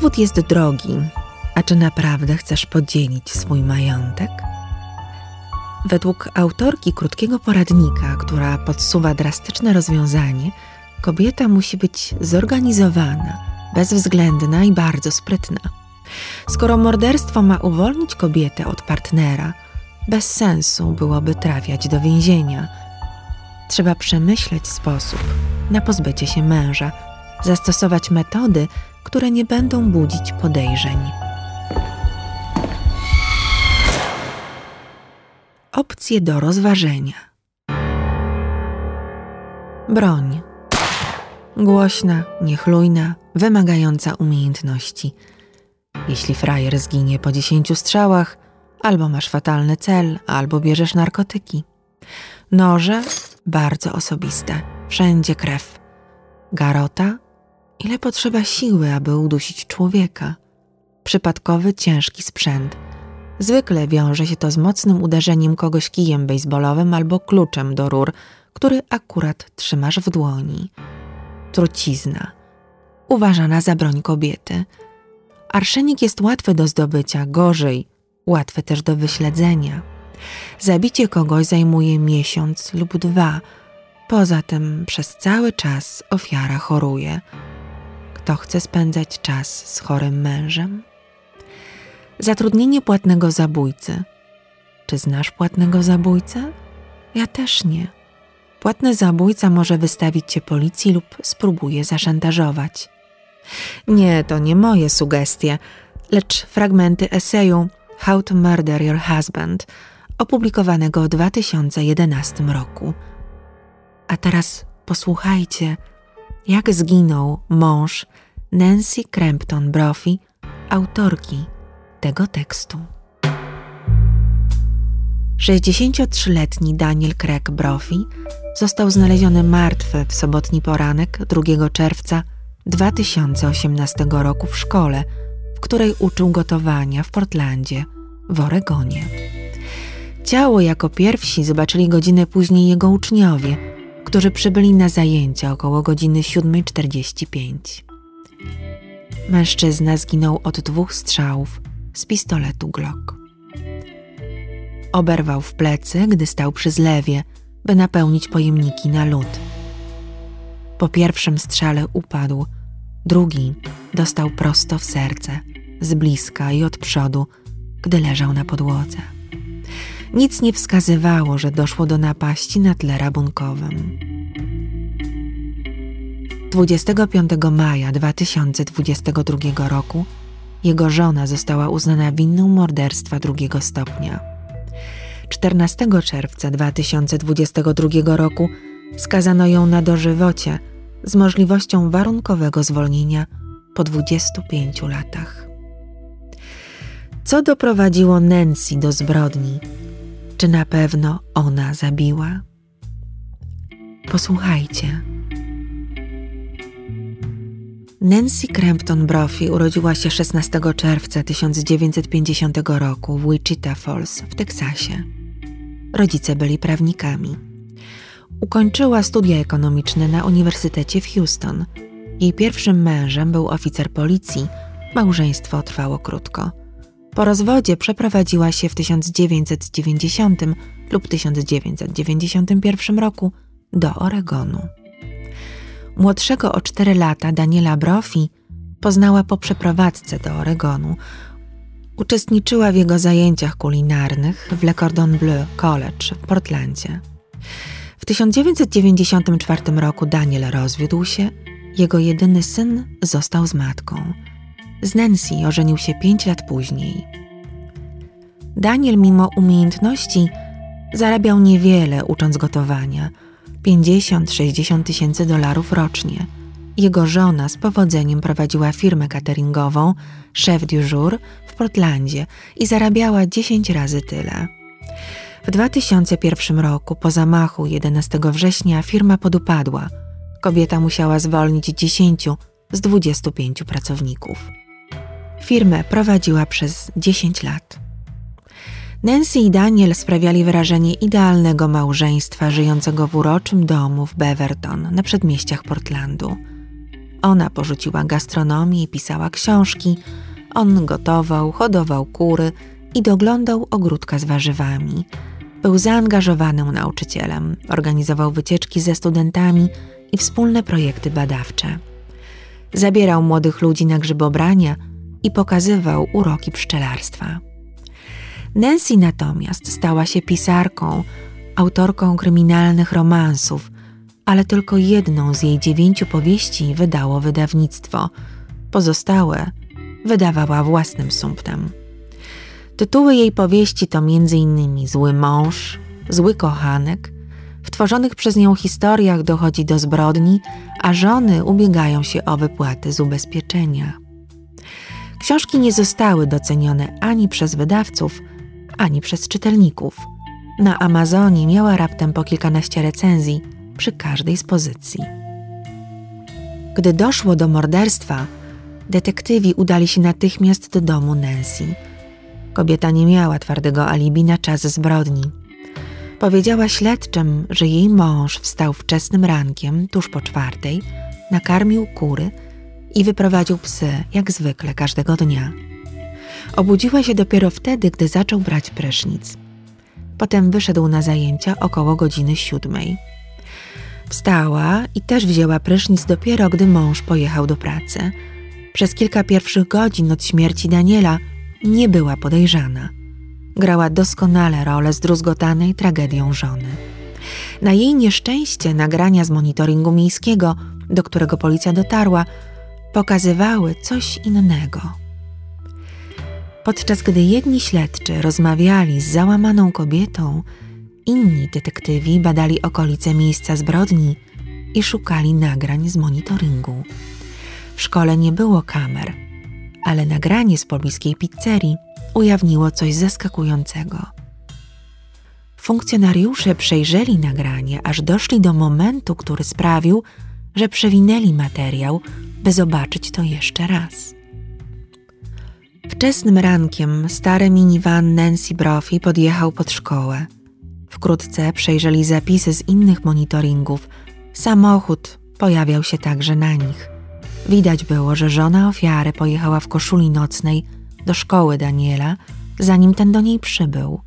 Rozwód jest drogi, a czy naprawdę chcesz podzielić swój majątek? Według autorki krótkiego poradnika, która podsuwa drastyczne rozwiązanie, kobieta musi być zorganizowana, bezwzględna i bardzo sprytna. Skoro morderstwo ma uwolnić kobietę od partnera, bez sensu byłoby trafiać do więzienia. Trzeba przemyśleć sposób na pozbycie się męża, zastosować metody, które nie będą budzić podejrzeń. Opcje do rozważenia. Broń. Głośna, niechlujna, wymagająca umiejętności. Jeśli frajer zginie po dziesięciu strzałach, albo masz fatalny cel, albo bierzesz narkotyki. Noże bardzo osobiste, wszędzie krew. Garota ile potrzeba siły, aby udusić człowieka. Przypadkowy, ciężki sprzęt. Zwykle wiąże się to z mocnym uderzeniem kogoś kijem baseballowym albo kluczem do rur, który akurat trzymasz w dłoni. Trucizna. Uważana za broń kobiety. Arszenik jest łatwy do zdobycia, gorzej, łatwy też do wyśledzenia. Zabicie kogoś zajmuje miesiąc lub dwa. Poza tym przez cały czas ofiara choruje kto chce spędzać czas z chorym mężem? Zatrudnienie płatnego zabójcy. Czy znasz płatnego zabójcę? Ja też nie. Płatny zabójca może wystawić cię policji lub spróbuje zaszantażować. Nie, to nie moje sugestie, lecz fragmenty eseju How to Murder Your Husband, opublikowanego w 2011 roku. A teraz posłuchajcie, jak zginął mąż Nancy Crampton Brophy, autorki tego tekstu. 63-letni Daniel Craig Brophy został znaleziony martwy w sobotni poranek 2 czerwca 2018 roku w szkole, w której uczył gotowania w Portlandzie, w Oregonie. Ciało jako pierwsi zobaczyli godzinę później jego uczniowie – którzy przybyli na zajęcia około godziny 7.45. Mężczyzna zginął od dwóch strzałów z pistoletu Glock. Oberwał w plecy, gdy stał przy zlewie, by napełnić pojemniki na lód. Po pierwszym strzale upadł, drugi dostał prosto w serce, z bliska i od przodu, gdy leżał na podłodze. Nic nie wskazywało, że doszło do napaści na tle rabunkowym. 25 maja 2022 roku jego żona została uznana winną morderstwa drugiego stopnia. 14 czerwca 2022 roku skazano ją na dożywocie z możliwością warunkowego zwolnienia po 25 latach. Co doprowadziło Nancy do zbrodni, czy na pewno ona zabiła? Posłuchajcie. Nancy Crampton Brophy urodziła się 16 czerwca 1950 roku w Wichita Falls w Teksasie. Rodzice byli prawnikami. Ukończyła studia ekonomiczne na Uniwersytecie w Houston. Jej pierwszym mężem był oficer policji. Małżeństwo trwało krótko. Po rozwodzie przeprowadziła się w 1990 lub 1991 roku do Oregonu. Młodszego o 4 lata Daniela Brophy poznała po przeprowadzce do Oregonu. Uczestniczyła w jego zajęciach kulinarnych w Le Cordon Bleu College w Portlandzie. W 1994 roku Daniel rozwiódł się, jego jedyny syn został z matką. Z Nancy ożenił się pięć lat później. Daniel, mimo umiejętności, zarabiał niewiele ucząc gotowania 50-60 tysięcy dolarów rocznie. Jego żona z powodzeniem prowadziła firmę cateringową Chef du Jour w Portlandzie i zarabiała 10 razy tyle. W 2001 roku, po zamachu 11 września, firma podupadła. Kobieta musiała zwolnić 10 z 25 pracowników. Firmę prowadziła przez 10 lat. Nancy i Daniel sprawiali wrażenie idealnego małżeństwa żyjącego w uroczym domu w Beverton na przedmieściach Portlandu. Ona porzuciła gastronomię i pisała książki, on gotował, hodował kury i doglądał ogródka z warzywami. Był zaangażowanym nauczycielem, organizował wycieczki ze studentami i wspólne projekty badawcze. Zabierał młodych ludzi na grzybobrania i pokazywał uroki pszczelarstwa. Nancy natomiast stała się pisarką, autorką kryminalnych romansów, ale tylko jedną z jej dziewięciu powieści wydało wydawnictwo. Pozostałe wydawała własnym sumptem. Tytuły jej powieści to m.in. Zły mąż, Zły kochanek. W tworzonych przez nią historiach dochodzi do zbrodni, a żony ubiegają się o wypłaty z ubezpieczenia. Książki nie zostały docenione ani przez wydawców, ani przez czytelników. Na Amazonie miała raptem po kilkanaście recenzji przy każdej z pozycji. Gdy doszło do morderstwa, detektywi udali się natychmiast do domu Nancy. Kobieta nie miała twardego alibi na czas zbrodni. Powiedziała śledczym, że jej mąż wstał wczesnym rankiem, tuż po czwartej, nakarmił kury i wyprowadził psy, jak zwykle każdego dnia. Obudziła się dopiero wtedy, gdy zaczął brać prysznic. Potem wyszedł na zajęcia około godziny siódmej. Wstała i też wzięła prysznic dopiero, gdy mąż pojechał do pracy. Przez kilka pierwszych godzin od śmierci Daniela nie była podejrzana. Grała doskonale rolę zdruzgotanej tragedią żony. Na jej nieszczęście nagrania z monitoringu miejskiego, do którego policja dotarła, pokazywały coś innego. Podczas gdy jedni śledczy rozmawiali z załamaną kobietą, inni detektywi badali okolice miejsca zbrodni i szukali nagrań z monitoringu. W szkole nie było kamer, ale nagranie z pobliskiej pizzerii ujawniło coś zaskakującego. Funkcjonariusze przejrzeli nagranie, aż doszli do momentu, który sprawił, że przewinęli materiał, by zobaczyć to jeszcze raz. Wczesnym rankiem stary minivan Nancy Brophy podjechał pod szkołę. Wkrótce przejrzeli zapisy z innych monitoringów. Samochód pojawiał się także na nich. Widać było, że żona ofiary pojechała w koszuli nocnej do szkoły Daniela, zanim ten do niej przybył.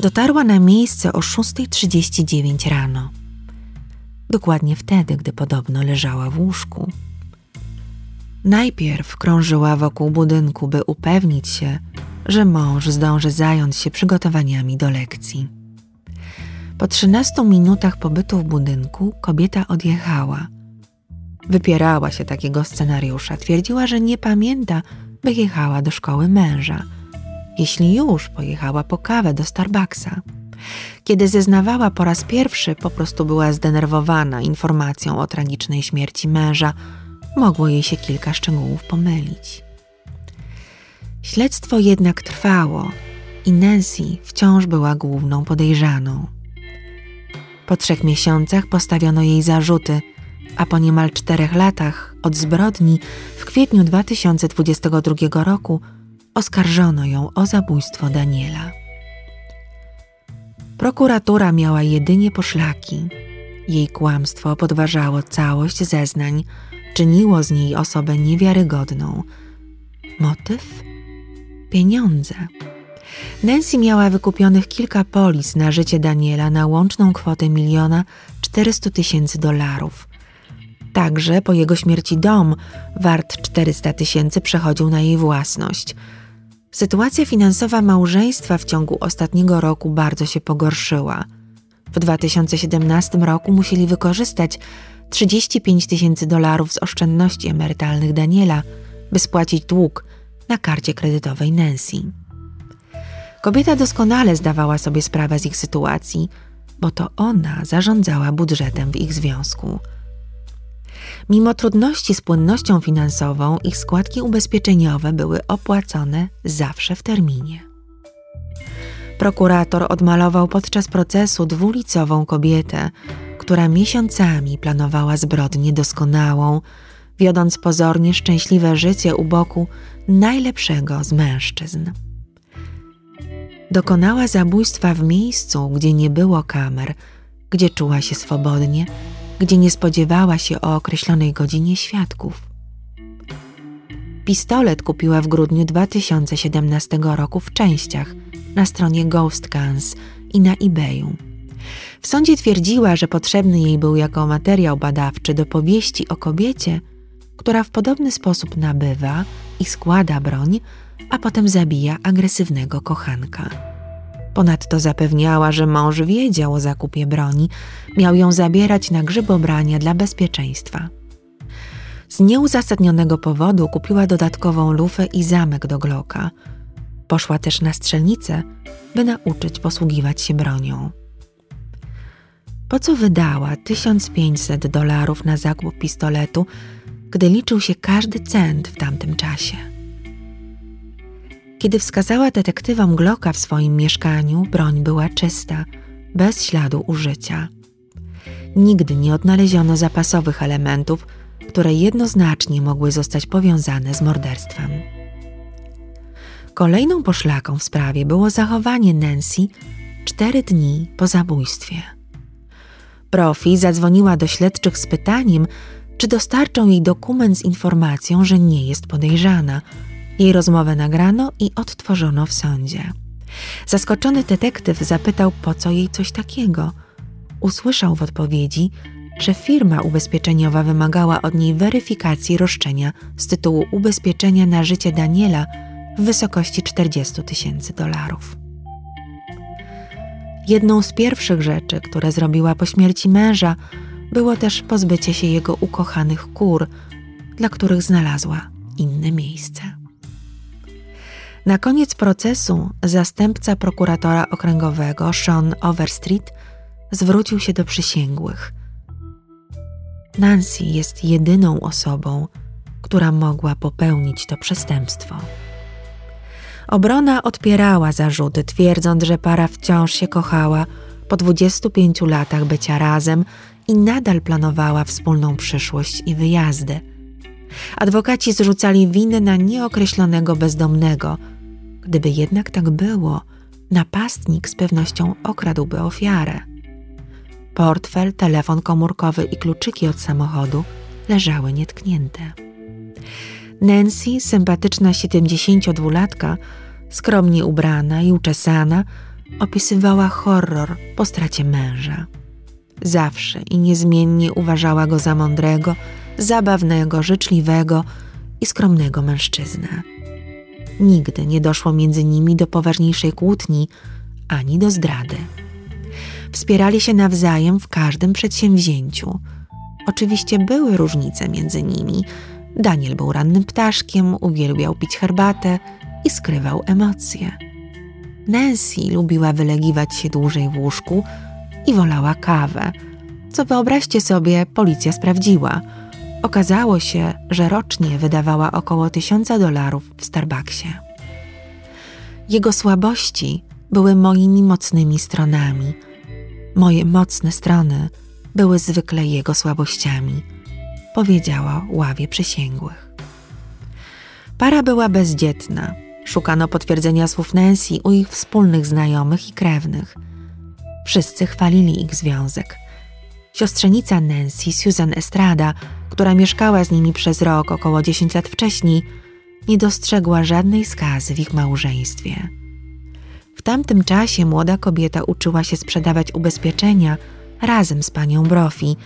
Dotarła na miejsce o 6.39 rano. Dokładnie wtedy, gdy podobno leżała w łóżku. Najpierw krążyła wokół budynku, by upewnić się, że mąż zdąży zająć się przygotowaniami do lekcji. Po 13 minutach pobytu w budynku kobieta odjechała. Wypierała się takiego scenariusza, twierdziła, że nie pamięta, by jechała do szkoły męża. Jeśli już, pojechała po kawę do Starbucksa. Kiedy zeznawała po raz pierwszy, po prostu była zdenerwowana informacją o tragicznej śmierci męża mogło jej się kilka szczegółów pomylić. Śledztwo jednak trwało i Nancy wciąż była główną podejrzaną. Po trzech miesiącach postawiono jej zarzuty, a po niemal czterech latach od zbrodni w kwietniu 2022 roku oskarżono ją o zabójstwo Daniela. Prokuratura miała jedynie poszlaki. Jej kłamstwo podważało całość zeznań, czyniło z niej osobę niewiarygodną. Motyw? Pieniądze. Nancy miała wykupionych kilka polis na życie Daniela na łączną kwotę miliona czterystu tysięcy dolarów. Także po jego śmierci dom, wart 400 tysięcy, przechodził na jej własność. Sytuacja finansowa małżeństwa w ciągu ostatniego roku bardzo się pogorszyła. W 2017 roku musieli wykorzystać 35 tysięcy dolarów z oszczędności emerytalnych Daniela, by spłacić dług na karcie kredytowej Nancy. Kobieta doskonale zdawała sobie sprawę z ich sytuacji, bo to ona zarządzała budżetem w ich związku. Mimo trudności z płynnością finansową, ich składki ubezpieczeniowe były opłacone zawsze w terminie. Prokurator odmalował podczas procesu dwulicową kobietę, która miesiącami planowała zbrodnię doskonałą, wiodąc pozornie szczęśliwe życie u boku najlepszego z mężczyzn. Dokonała zabójstwa w miejscu, gdzie nie było kamer, gdzie czuła się swobodnie gdzie nie spodziewała się o określonej godzinie świadków. Pistolet kupiła w grudniu 2017 roku w częściach na stronie Ghost Guns i na eBayu. W sądzie twierdziła, że potrzebny jej był jako materiał badawczy do powieści o kobiecie, która w podobny sposób nabywa i składa broń, a potem zabija agresywnego kochanka. Ponadto zapewniała, że mąż wiedział o zakupie broni, miał ją zabierać na grzybobrania dla bezpieczeństwa. Z nieuzasadnionego powodu kupiła dodatkową lufę i zamek do Glocka. Poszła też na strzelnicę, by nauczyć posługiwać się bronią. Po co wydała 1500 dolarów na zakup pistoletu, gdy liczył się każdy cent w tamtym czasie? Kiedy wskazała detektywom Glocka w swoim mieszkaniu, broń była czysta, bez śladu użycia. Nigdy nie odnaleziono zapasowych elementów, które jednoznacznie mogły zostać powiązane z morderstwem. Kolejną poszlaką w sprawie było zachowanie Nancy cztery dni po zabójstwie. Profi zadzwoniła do śledczych z pytaniem, czy dostarczą jej dokument z informacją, że nie jest podejrzana. Jej rozmowę nagrano i odtworzono w sądzie. Zaskoczony detektyw zapytał, po co jej coś takiego. Usłyszał w odpowiedzi, że firma ubezpieczeniowa wymagała od niej weryfikacji roszczenia z tytułu ubezpieczenia na życie Daniela w wysokości 40 tysięcy dolarów. Jedną z pierwszych rzeczy, które zrobiła po śmierci męża, było też pozbycie się jego ukochanych kur, dla których znalazła inne miejsce. Na koniec procesu zastępca prokuratora okręgowego Sean Overstreet zwrócił się do przysięgłych. Nancy jest jedyną osobą, która mogła popełnić to przestępstwo. Obrona odpierała zarzuty, twierdząc, że para wciąż się kochała po 25 latach bycia razem i nadal planowała wspólną przyszłość i wyjazdy. Adwokaci zrzucali winę na nieokreślonego bezdomnego. Gdyby jednak tak było, napastnik z pewnością okradłby ofiarę. Portfel, telefon komórkowy i kluczyki od samochodu leżały nietknięte. Nancy, sympatyczna 72-latka, skromnie ubrana i uczesana, opisywała horror po stracie męża. Zawsze i niezmiennie uważała go za mądrego, zabawnego, życzliwego i skromnego mężczyznę. Nigdy nie doszło między nimi do poważniejszej kłótni ani do zdrady. Wspierali się nawzajem w każdym przedsięwzięciu. Oczywiście były różnice między nimi. Daniel był rannym ptaszkiem, uwielbiał pić herbatę i skrywał emocje. Nancy lubiła wylegiwać się dłużej w łóżku i wolała kawę, co wyobraźcie sobie, policja sprawdziła. Okazało się, że rocznie wydawała około tysiąca dolarów w Starbucksie. Jego słabości były moimi mocnymi stronami. Moje mocne strony były zwykle jego słabościami, powiedziała ławie przysięgłych. Para była bezdzietna. Szukano potwierdzenia słów Nancy u ich wspólnych znajomych i krewnych – Wszyscy chwalili ich związek. Siostrzenica Nancy, Susan Estrada, która mieszkała z nimi przez rok około 10 lat wcześniej, nie dostrzegła żadnej skazy w ich małżeństwie. W tamtym czasie młoda kobieta uczyła się sprzedawać ubezpieczenia razem z panią Brofi,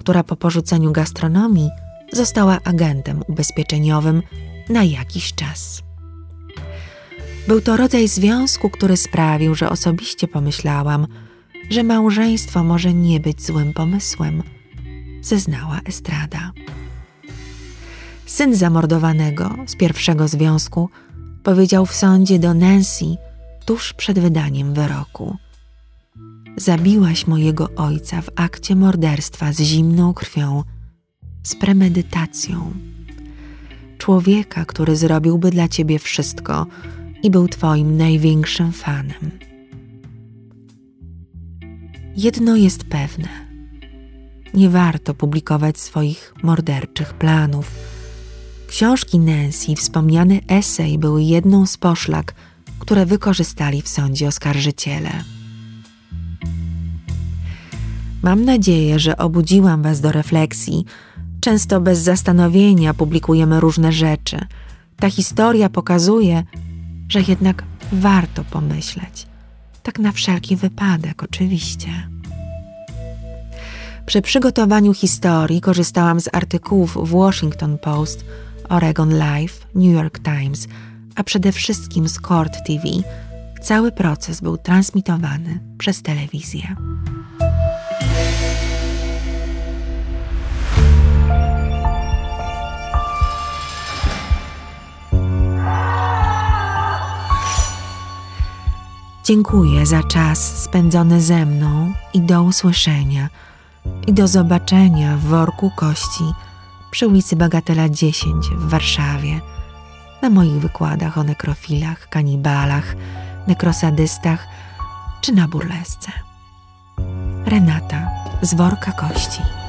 która po porzuceniu gastronomii została agentem ubezpieczeniowym na jakiś czas. Był to rodzaj związku, który sprawił, że osobiście pomyślałam, że małżeństwo może nie być złym pomysłem, zeznała Estrada. Syn zamordowanego z pierwszego związku powiedział w sądzie do Nancy tuż przed wydaniem wyroku. Zabiłaś mojego ojca w akcie morderstwa z zimną krwią, z premedytacją. Człowieka, który zrobiłby dla ciebie wszystko i był twoim największym fanem. Jedno jest pewne: nie warto publikować swoich morderczych planów. Książki Nancy i wspomniany esej były jedną z poszlak, które wykorzystali w sądzie oskarżyciele. Mam nadzieję, że obudziłam Was do refleksji. Często bez zastanowienia publikujemy różne rzeczy. Ta historia pokazuje, że jednak warto pomyśleć. Tak na wszelki wypadek, oczywiście. Przy przygotowaniu historii korzystałam z artykułów w Washington Post, Oregon Live, New York Times, a przede wszystkim z Court TV. Cały proces był transmitowany przez telewizję. Dziękuję za czas spędzony ze mną i do usłyszenia i do zobaczenia w worku kości przy ulicy Bagatela 10 w Warszawie, na moich wykładach o nekrofilach, kanibalach, nekrosadystach czy na burlesce. Renata z worka kości.